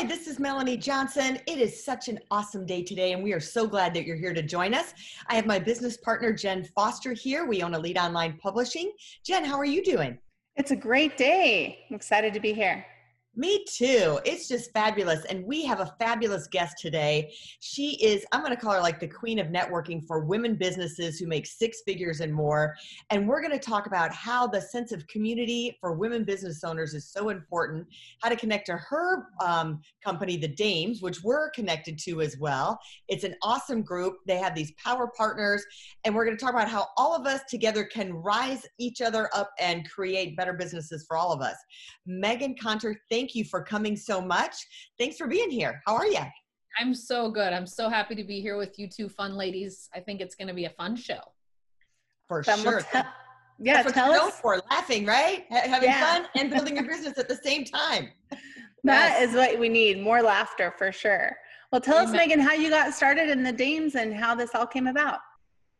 Hi, this is Melanie Johnson. It is such an awesome day today, and we are so glad that you're here to join us. I have my business partner, Jen Foster, here. We own Elite Online Publishing. Jen, how are you doing? It's a great day. I'm excited to be here. Me too. It's just fabulous. And we have a fabulous guest today. She is, I'm going to call her like the queen of networking for women businesses who make six figures and more. And we're going to talk about how the sense of community for women business owners is so important, how to connect to her um, company, The Dames, which we're connected to as well. It's an awesome group. They have these power partners. And we're going to talk about how all of us together can rise each other up and create better businesses for all of us. Megan Conter, thank thank you for coming so much. Thanks for being here. How are you? I'm so good. I'm so happy to be here with you two fun ladies. I think it's going to be a fun show. For sure. Te- yeah, That's tell us. for laughing, right? Having yeah. fun and building your business at the same time. That yes. is what we need more laughter for sure. Well, tell Amen. us, Megan, how you got started in the Dames and how this all came about.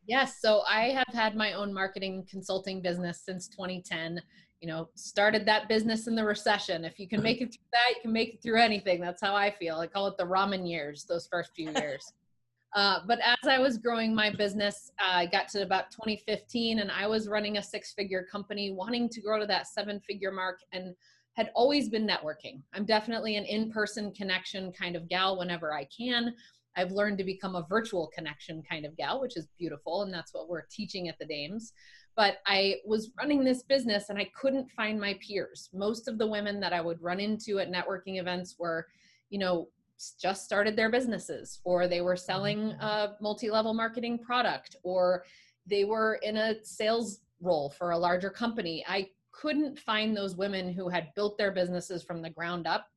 Yes, so I have had my own marketing consulting business since 2010 you know, started that business in the recession. If you can make it through that, you can make it through anything. That's how I feel. I call it the ramen years, those first few years. Uh, but as I was growing my business, uh, I got to about 2015 and I was running a six figure company, wanting to grow to that seven figure mark and had always been networking. I'm definitely an in person connection kind of gal whenever I can. I've learned to become a virtual connection kind of gal, which is beautiful. And that's what we're teaching at the Dames but I was running this business and I couldn't find my peers. Most of the women that I would run into at networking events were, you know, just started their businesses or they were selling mm-hmm. a multi-level marketing product or they were in a sales role for a larger company. I couldn't find those women who had built their businesses from the ground up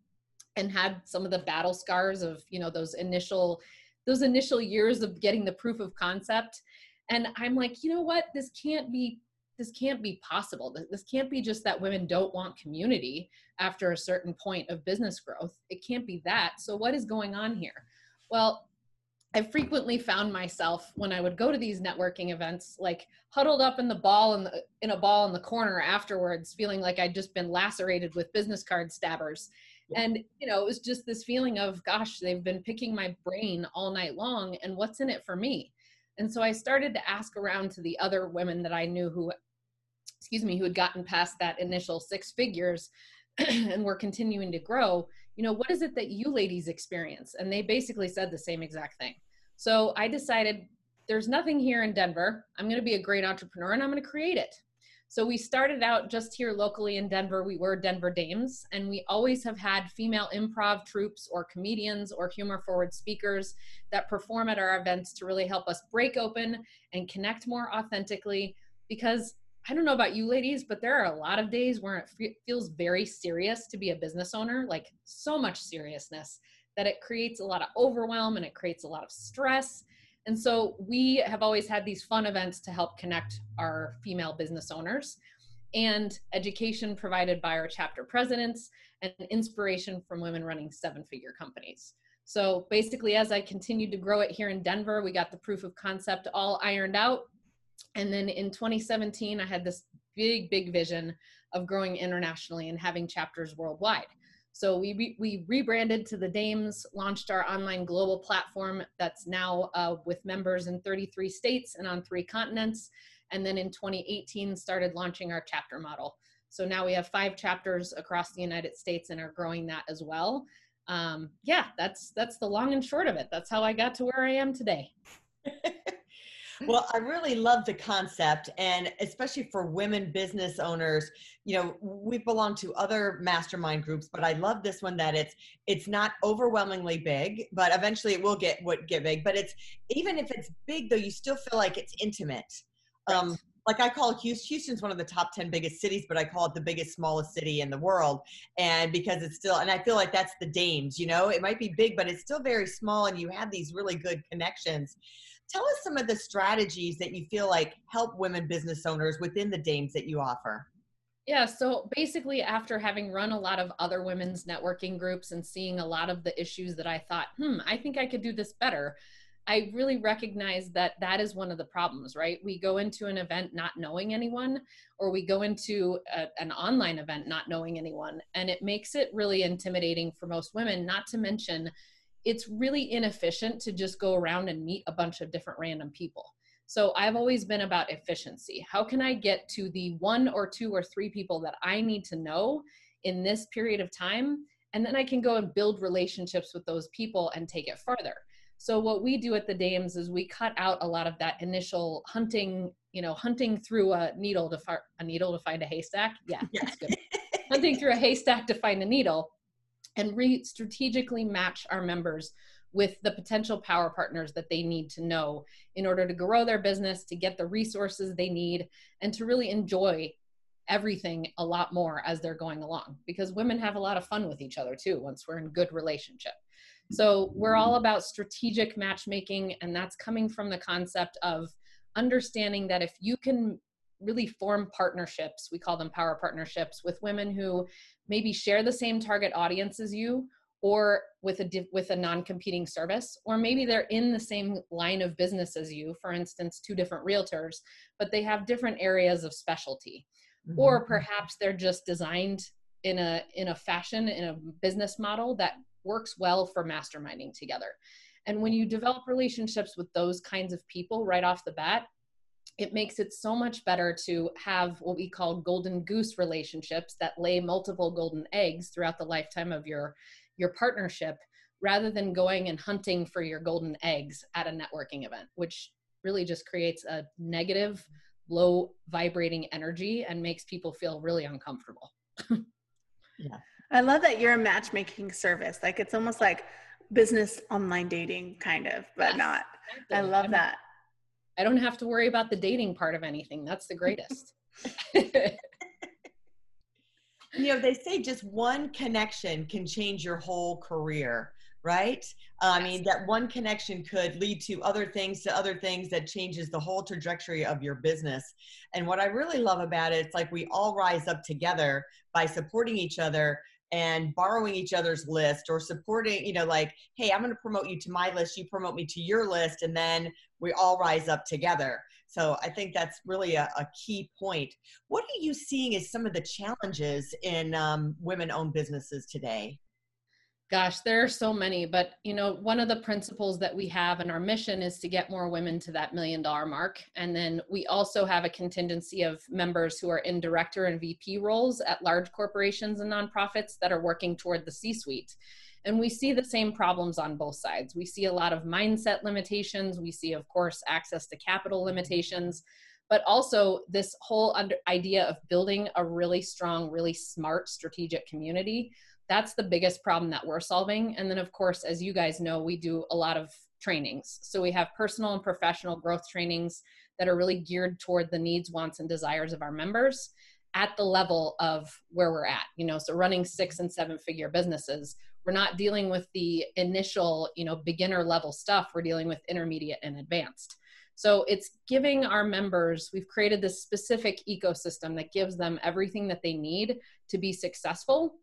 and had some of the battle scars of, you know, those initial those initial years of getting the proof of concept and i'm like you know what? This can't be this can't be possible. This can't be just that women don't want community after a certain point of business growth. It can't be that. So what is going on here? Well I frequently found myself when I would go to these networking events, like huddled up in the ball in, the, in a ball in the corner afterwards, feeling like I'd just been lacerated with business card stabbers. And, you know, it was just this feeling of, gosh, they've been picking my brain all night long, and what's in it for me? And so I started to ask around to the other women that I knew who, excuse me, who had gotten past that initial six figures and were continuing to grow. You know, what is it that you ladies experience? And they basically said the same exact thing. So I decided there's nothing here in Denver. I'm going to be a great entrepreneur and I'm going to create it. So we started out just here locally in Denver. We were Denver Dames, and we always have had female improv troupes or comedians or humor forward speakers that perform at our events to really help us break open and connect more authentically. Because I don't know about you ladies, but there are a lot of days where it feels very serious to be a business owner, like so much seriousness that it creates a lot of overwhelm and it creates a lot of stress and so we have always had these fun events to help connect our female business owners and education provided by our chapter presidents and inspiration from women running seven figure companies. So basically, as I continued to grow it here in Denver, we got the proof of concept all ironed out. And then in 2017, I had this big, big vision of growing internationally and having chapters worldwide. So we, re- we rebranded to the Dames, launched our online global platform that's now uh, with members in 33 states and on three continents. And then in 2018, started launching our chapter model. So now we have five chapters across the United States and are growing that as well. Um, yeah, that's that's the long and short of it. That's how I got to where I am today. well, I really love the concept, and especially for women business owners. You know, we belong to other mastermind groups, but I love this one that it's it's not overwhelmingly big, but eventually it will get what get big. But it's even if it's big, though, you still feel like it's intimate. Um, like I call Houston, Houston's one of the top 10 biggest cities, but I call it the biggest, smallest city in the world. And because it's still, and I feel like that's the Dames, you know, it might be big, but it's still very small and you have these really good connections. Tell us some of the strategies that you feel like help women business owners within the Dames that you offer. Yeah, so basically, after having run a lot of other women's networking groups and seeing a lot of the issues that I thought, hmm, I think I could do this better, I really recognize that that is one of the problems, right? We go into an event not knowing anyone, or we go into a, an online event not knowing anyone, and it makes it really intimidating for most women, not to mention it's really inefficient to just go around and meet a bunch of different random people. So I've always been about efficiency. How can I get to the one or two or three people that I need to know in this period of time? And then I can go and build relationships with those people and take it further. So what we do at the Dames is we cut out a lot of that initial hunting, you know, hunting through a needle to find a needle to find a haystack. Yeah, that's good. hunting through a haystack to find a needle and re strategically match our members with the potential power partners that they need to know in order to grow their business, to get the resources they need, and to really enjoy everything a lot more as they're going along. Because women have a lot of fun with each other too once we're in good relationship. So we're all about strategic matchmaking, and that's coming from the concept of understanding that if you can really form partnerships, we call them power partnerships, with women who maybe share the same target audience as you or with a with a non-competing service or maybe they're in the same line of business as you for instance two different realtors but they have different areas of specialty mm-hmm. or perhaps they're just designed in a in a fashion in a business model that works well for masterminding together. And when you develop relationships with those kinds of people right off the bat, it makes it so much better to have what we call golden goose relationships that lay multiple golden eggs throughout the lifetime of your your partnership rather than going and hunting for your golden eggs at a networking event which really just creates a negative low vibrating energy and makes people feel really uncomfortable yeah I love that you're a matchmaking service. Like it's almost like business online dating kind of, but yes, not. I love that. I don't have to worry about the dating part of anything. That's the greatest. you know, they say just one connection can change your whole career, right? Uh, I mean, that one connection could lead to other things, to other things that changes the whole trajectory of your business. And what I really love about it, it's like we all rise up together by supporting each other and borrowing each other's list or supporting, you know, like, hey, I'm going to promote you to my list, you promote me to your list, and then we all rise up together. So I think that's really a, a key point. What are you seeing as some of the challenges in um, women owned businesses today? Gosh, there are so many, but you know, one of the principles that we have in our mission is to get more women to that million dollar mark. And then we also have a contingency of members who are in director and VP roles at large corporations and nonprofits that are working toward the C suite. And we see the same problems on both sides. We see a lot of mindset limitations. We see, of course, access to capital limitations, but also this whole under, idea of building a really strong, really smart strategic community that's the biggest problem that we're solving. And then, of course, as you guys know, we do a lot of trainings. So we have personal and professional growth trainings that are really geared toward the needs, wants, and desires of our members at the level of where we're at. You know, so running six and seven figure businesses, we're not dealing with the initial, you know, beginner level stuff. We're dealing with intermediate and advanced. So it's giving our members, we've created this specific ecosystem that gives them everything that they need to be successful.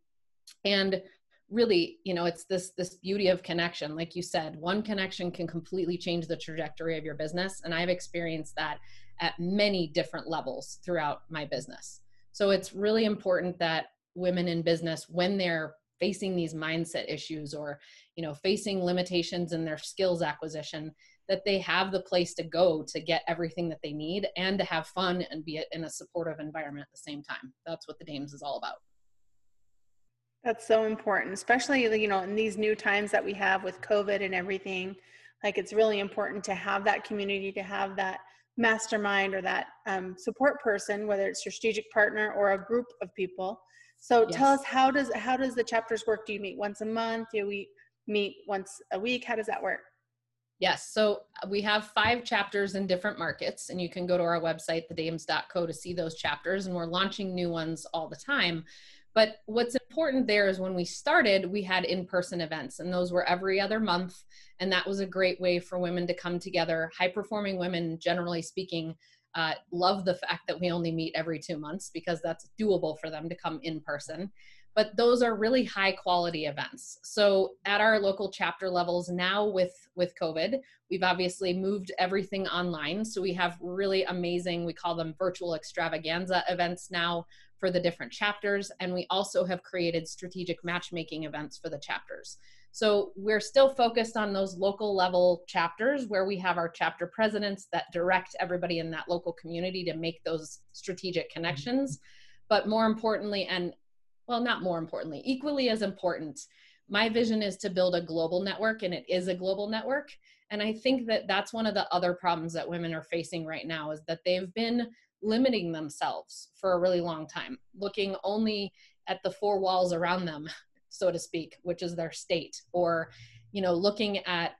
And really you know it's this this beauty of connection. Like you said one connection can completely change the trajectory of your business. And i've experienced that at many different levels throughout my business. So it's really important that women in business when they're facing these mindset issues or you know facing limitations in their skills acquisition that they have the place to go to get everything that they need and to have fun and be in a supportive environment at the same time that's what the dames is all about that's so important, especially you know in these new times that we have with COVID and everything. Like it's really important to have that community, to have that mastermind or that um, support person, whether it's your strategic partner or a group of people. So yes. tell us how does how does the chapters work? Do you meet once a month? Do we meet once a week? How does that work? Yes. So uh, we have five chapters in different markets, and you can go to our website, thedames.co, to see those chapters. And we're launching new ones all the time. But what's important there is when we started, we had in person events, and those were every other month. And that was a great way for women to come together. High performing women, generally speaking, uh, love the fact that we only meet every two months because that's doable for them to come in person. But those are really high quality events. So at our local chapter levels now with with COVID, we've obviously moved everything online. So we have really amazing, we call them virtual extravaganza events now for the different chapters. And we also have created strategic matchmaking events for the chapters. So we're still focused on those local level chapters where we have our chapter presidents that direct everybody in that local community to make those strategic mm-hmm. connections. But more importantly, and well, not more importantly, equally as important, my vision is to build a global network, and it is a global network. And I think that that's one of the other problems that women are facing right now is that they've been limiting themselves for a really long time, looking only at the four walls around them, so to speak, which is their state, or you know, looking at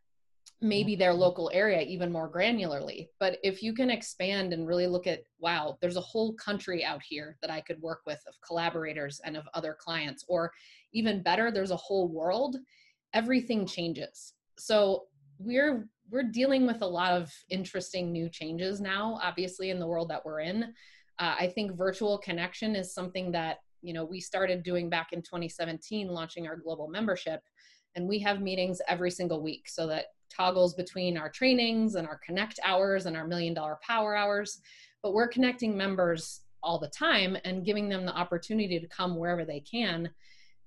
maybe their local area even more granularly. But if you can expand and really look at, wow, there's a whole country out here that I could work with of collaborators and of other clients, or even better, there's a whole world, everything changes. So we're we're dealing with a lot of interesting new changes now, obviously, in the world that we're in. Uh, I think virtual connection is something that you know we started doing back in 2017, launching our global membership, and we have meetings every single week, so that toggles between our trainings and our connect hours and our million dollar power hours. But we're connecting members all the time and giving them the opportunity to come wherever they can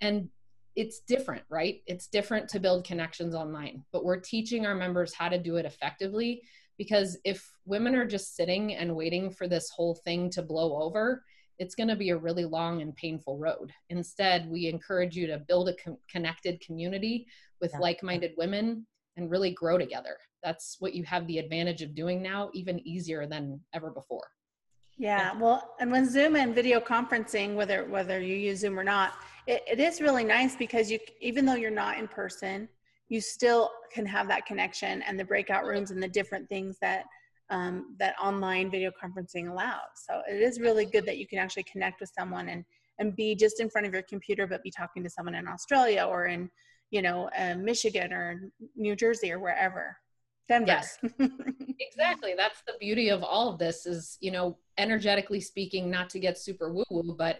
and it's different, right? It's different to build connections online, but we're teaching our members how to do it effectively because if women are just sitting and waiting for this whole thing to blow over, it's going to be a really long and painful road. Instead, we encourage you to build a connected community with yeah. like minded women and really grow together. That's what you have the advantage of doing now, even easier than ever before. Yeah, well, and when Zoom and video conferencing, whether whether you use Zoom or not, it, it is really nice because you even though you're not in person you still can have that connection and the breakout rooms and the different things that um, that online video conferencing allows so it is really good that you can actually connect with someone and and be just in front of your computer but be talking to someone in australia or in you know uh, michigan or new jersey or wherever Denver. Yes, exactly. That's the beauty of all of this is, you know, energetically speaking, not to get super woo woo, but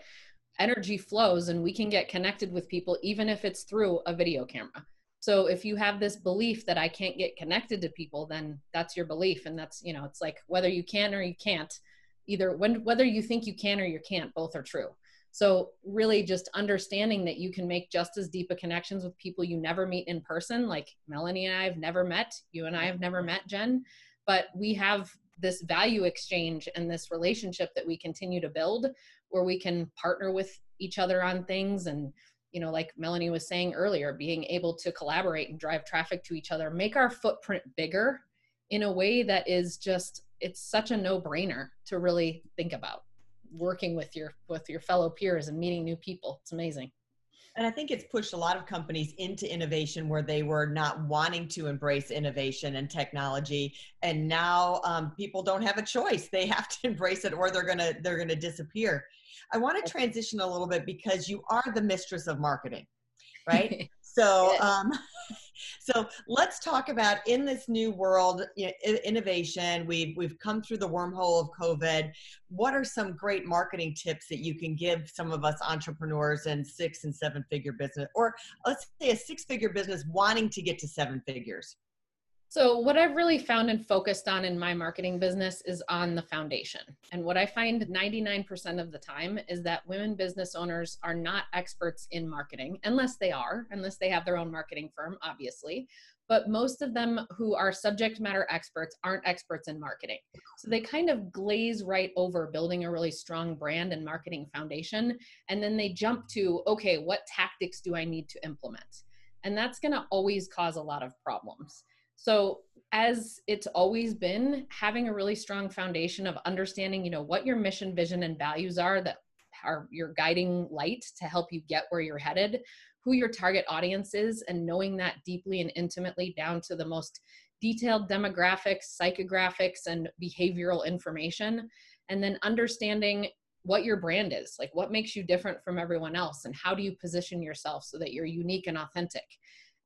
energy flows and we can get connected with people even if it's through a video camera so if you have this belief that i can't get connected to people then that's your belief and that's you know it's like whether you can or you can't either when whether you think you can or you can't both are true so really just understanding that you can make just as deep a connections with people you never meet in person like melanie and i have never met you and i have never mm-hmm. met jen but we have this value exchange and this relationship that we continue to build where we can partner with each other on things. And you know like melanie was saying earlier being able to collaborate and drive traffic to each other make our footprint bigger in a way that is just it's such a no-brainer to really think about working with your with your fellow peers and meeting new people. It's amazing. And I think it's pushed a lot of companies into innovation where they were not wanting to embrace innovation and technology, and now um, people don't have a choice; they have to embrace it, or they're gonna they're gonna disappear. I want to transition a little bit because you are the mistress of marketing, right? so, um, so let's talk about in this new world you know, innovation. We've we've come through the wormhole of COVID. What are some great marketing tips that you can give some of us entrepreneurs and six and seven figure business, or let's say a six figure business wanting to get to seven figures? So, what I've really found and focused on in my marketing business is on the foundation. And what I find 99% of the time is that women business owners are not experts in marketing, unless they are, unless they have their own marketing firm, obviously. But most of them who are subject matter experts aren't experts in marketing. So they kind of glaze right over building a really strong brand and marketing foundation. And then they jump to, okay, what tactics do I need to implement? And that's going to always cause a lot of problems. So as it's always been, having a really strong foundation of understanding, you know, what your mission, vision, and values are that are your guiding light to help you get where you're headed, who your target audience is, and knowing that deeply and intimately down to the most detailed demographics, psychographics, and behavioral information, and then understanding what your brand is like what makes you different from everyone else and how do you position yourself so that you're unique and authentic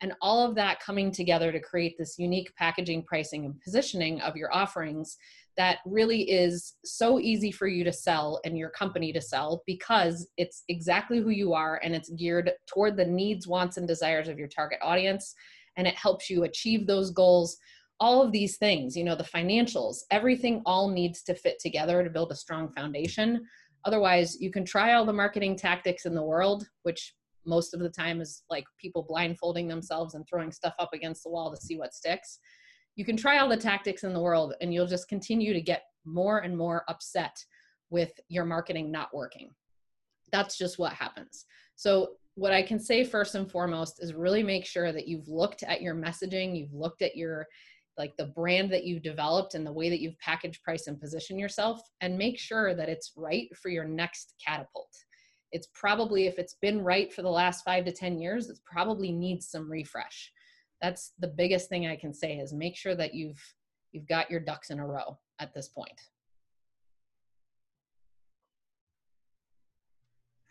and all of that coming together to create this unique packaging pricing and positioning of your offerings that really is so easy for you to sell and your company to sell because it's exactly who you are and it's geared toward the needs wants and desires of your target audience. And it helps you achieve those goals. All of these things you know the financials everything all needs to fit together to build a strong foundation. Otherwise, you can try all the marketing tactics in the world, which most of the time is like people blindfolding themselves and throwing stuff up against the wall to see what sticks. You can try all the tactics in the world and you'll just continue to get more and more upset with your marketing not working. That's just what happens. So, what I can say first and foremost is really make sure that you've looked at your messaging, you've looked at your like the brand that you've developed and the way that you've packaged price and position yourself and make sure that it's right for your next catapult it's probably if it's been right for the last five to ten years it probably needs some refresh that's the biggest thing i can say is make sure that you've you've got your ducks in a row at this point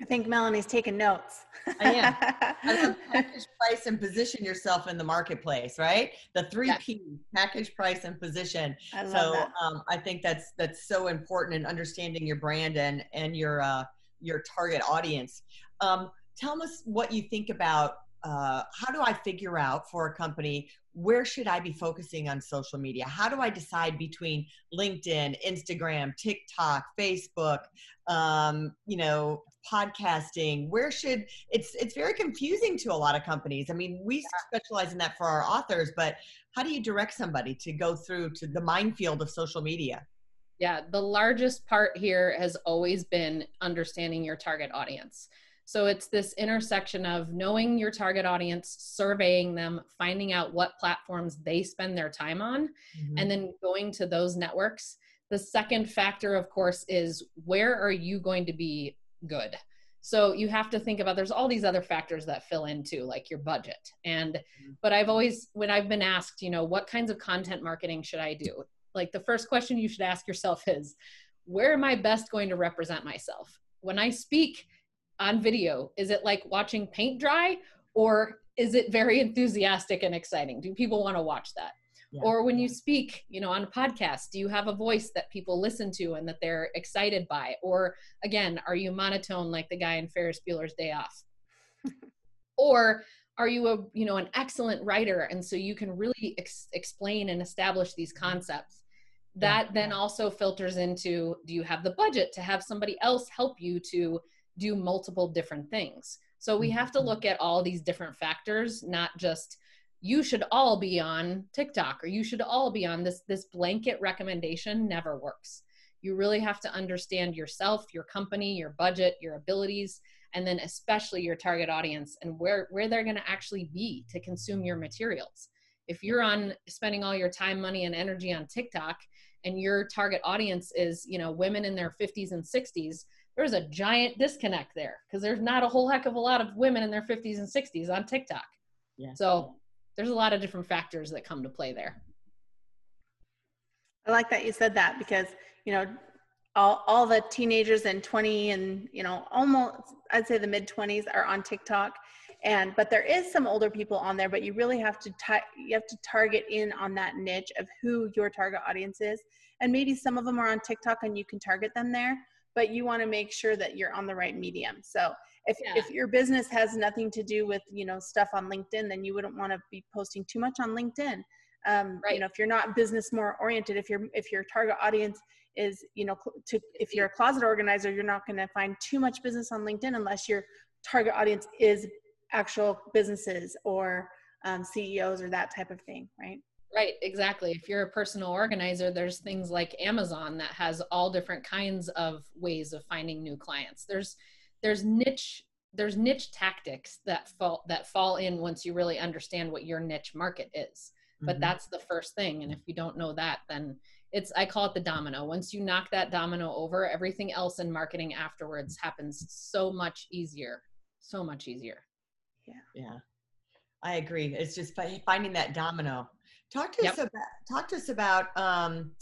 I think Melanie's taking notes. I am. Package, price, and position yourself in the marketplace, right? The three yeah. P: package, price, and position. I love so that. Um, I think that's that's so important in understanding your brand and and your uh, your target audience. Um, tell us what you think about. Uh, how do I figure out for a company where should I be focusing on social media? How do I decide between LinkedIn, Instagram, TikTok, Facebook, um, you know, podcasting? Where should it's it's very confusing to a lot of companies. I mean, we specialize in that for our authors, but how do you direct somebody to go through to the minefield of social media? Yeah, the largest part here has always been understanding your target audience. So it's this intersection of knowing your target audience, surveying them, finding out what platforms they spend their time on, mm-hmm. and then going to those networks. The second factor, of course, is where are you going to be good? So you have to think about there's all these other factors that fill into like your budget. And mm-hmm. but I've always when I've been asked, you know, what kinds of content marketing should I do? Like the first question you should ask yourself is where am I best going to represent myself? When I speak, on video? Is it like watching paint dry or is it very enthusiastic and exciting? Do people want to watch that? Yeah. Or when you speak, you know, on a podcast, do you have a voice that people listen to and that they're excited by? Or again, are you monotone like the guy in Ferris Bueller's Day Off? or are you a, you know, an excellent writer and so you can really ex- explain and establish these concepts? That yeah. then also filters into do you have the budget to have somebody else help you to do multiple different things. So we have to mm-hmm. look at all these different factors, not just you should all be on TikTok or you should all be on this this blanket recommendation never works. You really have to understand yourself, your company, your budget, your abilities, and then especially your target audience and where where they're going to actually be to consume your materials. If you're on spending all your time, money and energy on TikTok and your target audience is, you know, women in their 50s and 60s, there's a giant disconnect there because there's not a whole heck of a lot of women in their 50s and 60s on TikTok. Yeah. So there's a lot of different factors that come to play there. I like that you said that because, you know, all, all the teenagers in 20 and, you know, almost, I'd say the mid 20s are on TikTok. And, but there is some older people on there, but you really have to, you have to target in on that niche of who your target audience is. And maybe some of them are on TikTok and you can target them there but you want to make sure that you're on the right medium. So if, yeah. if your business has nothing to do with, you know, stuff on LinkedIn, then you wouldn't want to be posting too much on LinkedIn. Um, right. You know, if you're not business more oriented, if you're, if your target audience is, you know, to, if you're a closet organizer, you're not going to find too much business on LinkedIn unless your target audience is actual businesses or um, CEOs or that type of thing. Right. Right, exactly. If you're a personal organizer, there's things like Amazon that has all different kinds of ways of finding new clients. There's there's niche there's niche tactics that fall that fall in once you really understand what your niche market is. But mm-hmm. that's the first thing and if you don't know that then it's I call it the domino. Once you knock that domino over, everything else in marketing afterwards happens so much easier. So much easier. Yeah. Yeah. I agree. It's just finding that domino Talk to yep. us about talk to us about um,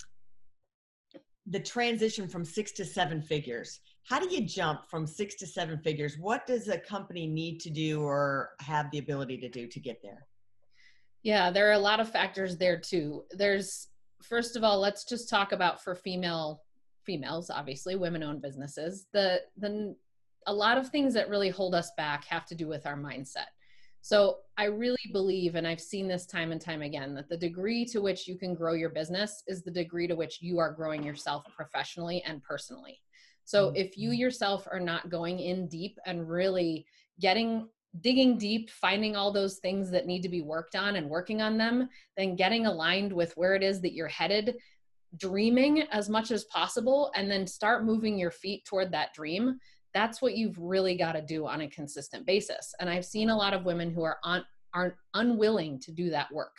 the transition from six to seven figures. How do you jump from six to seven figures? What does a company need to do or have the ability to do to get there? Yeah, there are a lot of factors there too. There's first of all, let's just talk about for female females, obviously women-owned businesses. The the a lot of things that really hold us back have to do with our mindset. So I really believe, and I've seen this time and time again, that the degree to which you can grow your business is the degree to which you are growing yourself professionally and personally. So if you mm-hmm. yourself are not going in deep and really getting digging deep, finding all those things that need to be worked on and working on them, then getting aligned with where it is that you're headed, dreaming as much as possible, and then start moving your feet toward that dream that's what you've really got to do on a consistent basis. And i've seen a lot of women who are on aren't unwilling to do that work.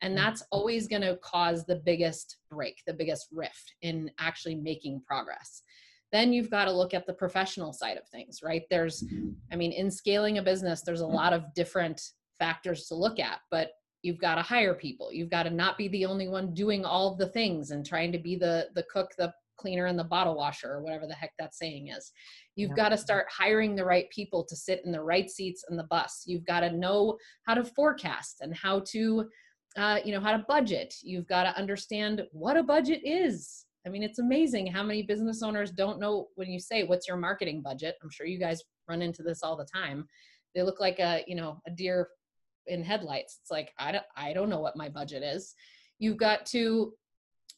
And that's mm-hmm. always going to cause the biggest break the biggest rift in actually making progress. Then you've got to look at the professional side of things right? There's mm-hmm. i mean in scaling a business there's a lot of different factors to look at but you've got to hire people. You've got to not be the only one doing all of the things and trying to be the the cook the cleaner and the bottle washer or whatever the heck that saying is. You've yeah. got to start hiring the right people to sit in the right seats in the bus. You've got to know how to forecast and how to, uh, you know, how to budget. You've got to understand what a budget is. I mean, it's amazing how many business owners don't know when you say, what's your marketing budget? I'm sure you guys run into this all the time. They look like a, you know, a deer in headlights. It's like, I don't, I don't know what my budget is. You've got to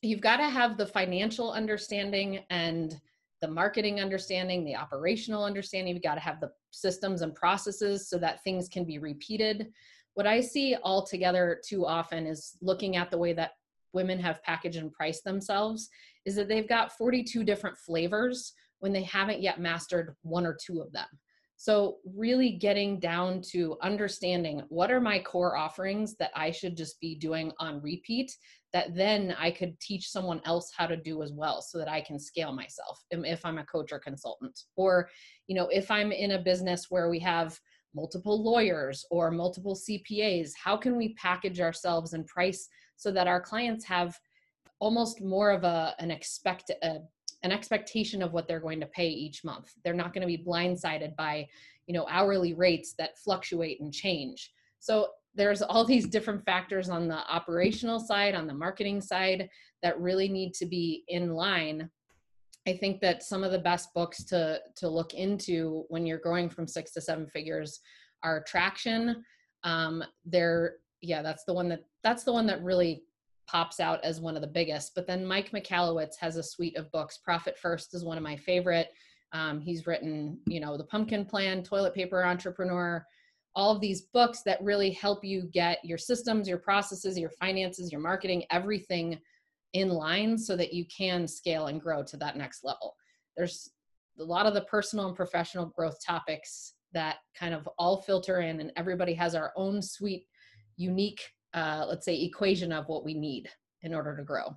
you've got to have the financial understanding and the marketing understanding, the operational understanding. You've got to have the systems and processes so that things can be repeated. What I see altogether too often is looking at the way that women have packaged and priced themselves is that they've got 42 different flavors when they haven't yet mastered one or two of them. So, really getting down to understanding what are my core offerings that I should just be doing on repeat that then I could teach someone else how to do as well so that I can scale myself if I'm a coach or consultant. Or, you know, if I'm in a business where we have multiple lawyers or multiple CPAs, how can we package ourselves and price so that our clients have almost more of a an expect a, an expectation of what they're going to pay each month. They're not going to be blindsided by, you know, hourly rates that fluctuate and change. So there's all these different factors on the operational side, on the marketing side that really need to be in line. I think that some of the best books to to look into when you're growing from six to seven figures are Traction. Um, they're yeah, that's the one that that's the one that really pops out as one of the biggest. But then Mike Michalowicz has a suite of books. Profit First is one of my favorite. Um, he's written, you know, The Pumpkin Plan, Toilet Paper Entrepreneur, all of these books that really help you get your systems, your processes, your finances, your marketing, everything in line so that you can scale and grow to that next level. There's a lot of the personal and professional growth topics that kind of all filter in, and everybody has our own sweet, unique, uh, let's say, equation of what we need in order to grow.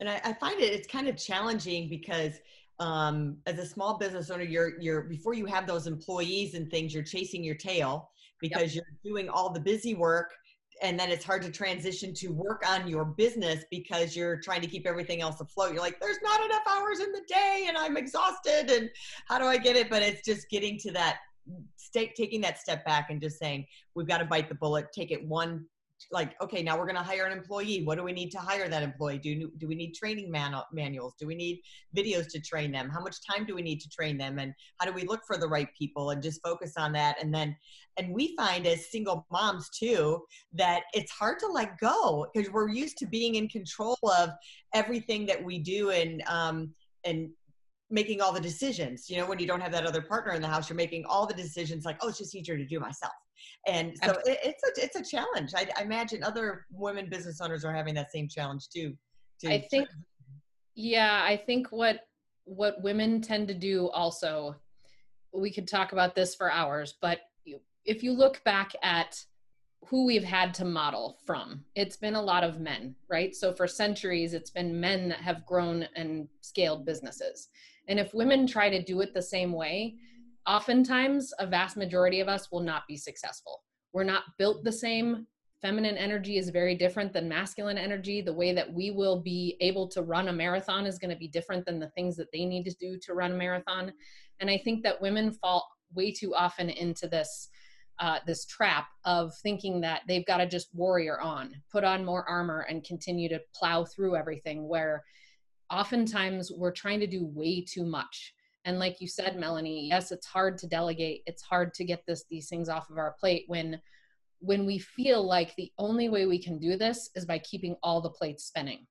And I, I find it it's kind of challenging because um, as a small business owner, you're you're before you have those employees and things, you're chasing your tail because yep. you're doing all the busy work and then it's hard to transition to work on your business because you're trying to keep everything else afloat. You're like, there's not enough hours in the day and I'm exhausted and how do I get it? But it's just getting to that state, taking that step back and just saying, we've got to bite the bullet, take it one like okay now we're going to hire an employee. What do we need to hire that employee? Do, do we need training manu- manuals? Do we need videos to train them? How much time do we need to train them? And how do we look for the right people? And just focus on that. And then and we find as single moms too that it's hard to let go because we're used to being in control of everything that we do and um and making all the decisions you know when you don't have that other partner in the house you're making all the decisions like oh it's just easier to do myself and so it, it's a it's a challenge. I, I, imagine other women business owners are having that same challenge too. To I think, yeah, I think what what women tend to do also. We could talk about this for hours, but if you look back at who we've had to model from. It's been a lot of men, right? So for centuries, it's been men that have grown and scaled businesses. And if women try to do it the same way, oftentimes a vast majority of us will not be successful. We're not built the same feminine energy is very different than masculine energy. The way that we will be able to run a marathon is going to be different than the things that they need to do to run a marathon. And I think that women fall way too often into this uh, this trap of thinking that they've got to just warrior on, put on more armor, and continue to plow through everything. Where oftentimes we're trying to do way too much. And like you said, Melanie, yes, it's hard to delegate. It's hard to get this these things off of our plate when when we feel like the only way we can do this is by keeping all the plates spinning.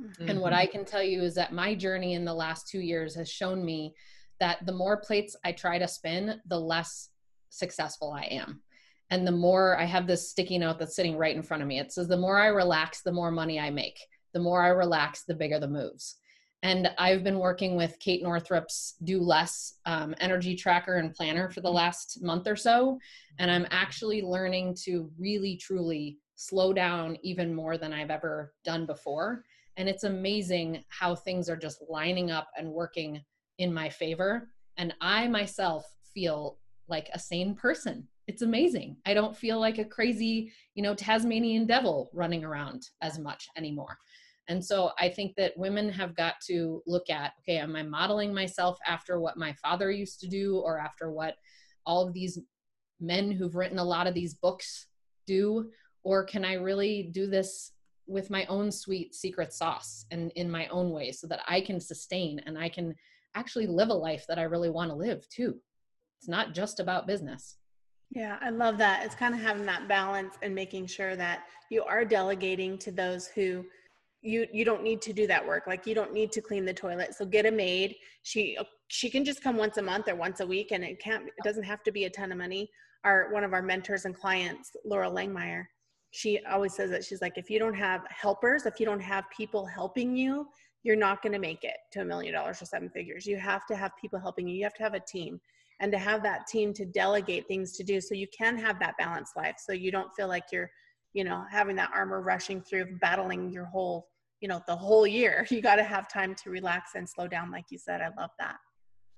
Mm-hmm. And what I can tell you is that my journey in the last two years has shown me that the more plates I try to spin, the less successful I am. And the more I have this sticky note that's sitting right in front of me, it says, the more I relax, the more money I make. The more I relax, the bigger the moves. And I've been working with Kate Northrup's Do Less um, energy tracker and planner for the mm-hmm. last month or so. And I'm actually learning to really, truly slow down even more than I've ever done before. And it's amazing how things are just lining up and working in my favor. And I myself feel like a sane person. It's amazing. I don't feel like a crazy, you know, Tasmanian devil running around as much anymore. And so I think that women have got to look at okay, am I modeling myself after what my father used to do or after what all of these men who've written a lot of these books do? Or can I really do this with my own sweet secret sauce and in my own way so that I can sustain and I can actually live a life that I really want to live too? It's not just about business. Yeah, I love that. It's kind of having that balance and making sure that you are delegating to those who you you don't need to do that work. Like you don't need to clean the toilet. So get a maid. She she can just come once a month or once a week and it can't it doesn't have to be a ton of money. Our one of our mentors and clients Loral Langemeier she always says that she's like if you don't have helpers if you don't have people helping you you're not going to make it to a million dollars or seven figures. You have to have people helping you. You have to have a team. And to have that team to delegate things to do so you can have that balanced life so you don't feel like you're you know having that armor rushing through battling your whole you know the whole year. You got to have time to relax and slow down like you said i love that.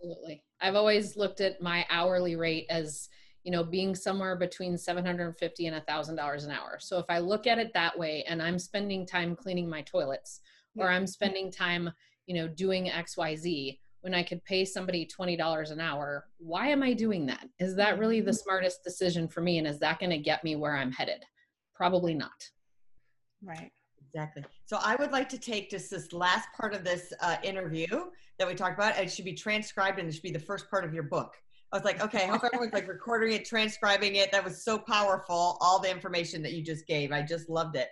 Absolutely. I've always looked at my hourly rate as you know being somewhere between 750 and a thousand dollars an hour. So if i look at it that way and i'm spending time cleaning my toilets or i'm spending time you know doing xyz when i could pay somebody $20 an hour why am i doing that? Is that really the mm-hmm. smartest decision for me? And is that going to get me where i'm headed? Probably not. Right. Exactly. So I would like to take just this last part of this uh, interview that we talked about. It should be transcribed and it should be the first part of your book. I was like, okay, I hope everyone's like recording it, transcribing it. That was so powerful. All the information that you just gave. I just loved it.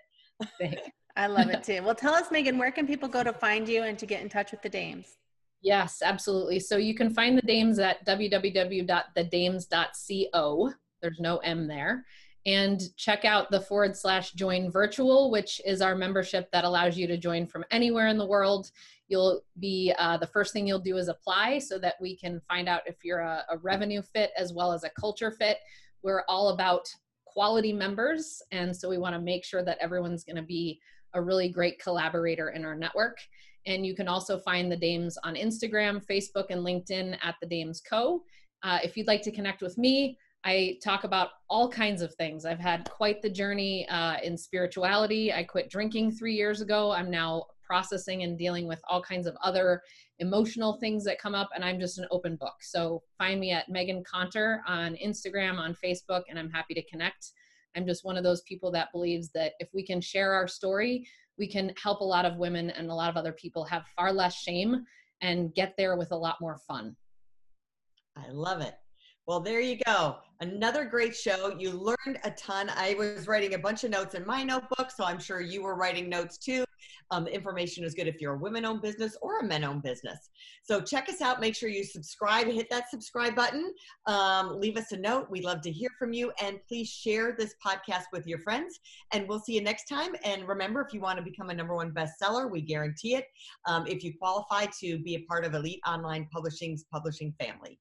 I love it too. Well, tell us, Megan, where can people go to find you and to get in touch with the dames? Yes, absolutely. So you can find the dames at www.thedames.co. There's no M there and check out the forward slash join virtual, which is our membership that allows you to join from anywhere in the world. You'll be uh, the first thing you'll do is apply so that we can find out if you're a, a revenue fit as well as a culture fit. We're all about quality members, and so we want to make sure that everyone's going to be a really great collaborator in our network. And you can also find the Dames on Instagram, Facebook, and LinkedIn at the Dames Co. Uh, if you'd like to connect with me, I talk about all kinds of things. I've had quite the journey uh, in spirituality. I quit drinking three years ago. I'm now processing and dealing with all kinds of other emotional things that come up, and I'm just an open book. So find me at Megan Conter on Instagram, on Facebook, and I'm happy to connect. I'm just one of those people that believes that if we can share our story, we can help a lot of women and a lot of other people have far less shame and get there with a lot more fun. I love it. Well, there you go. Another great show. You learned a ton. I was writing a bunch of notes in my notebook, so I'm sure you were writing notes too. Um, the information is good if you're a women owned business or a men owned business. So check us out. Make sure you subscribe, hit that subscribe button, um, leave us a note. We'd love to hear from you. And please share this podcast with your friends. And we'll see you next time. And remember, if you want to become a number one bestseller, we guarantee it um, if you qualify to be a part of Elite Online Publishing's publishing family.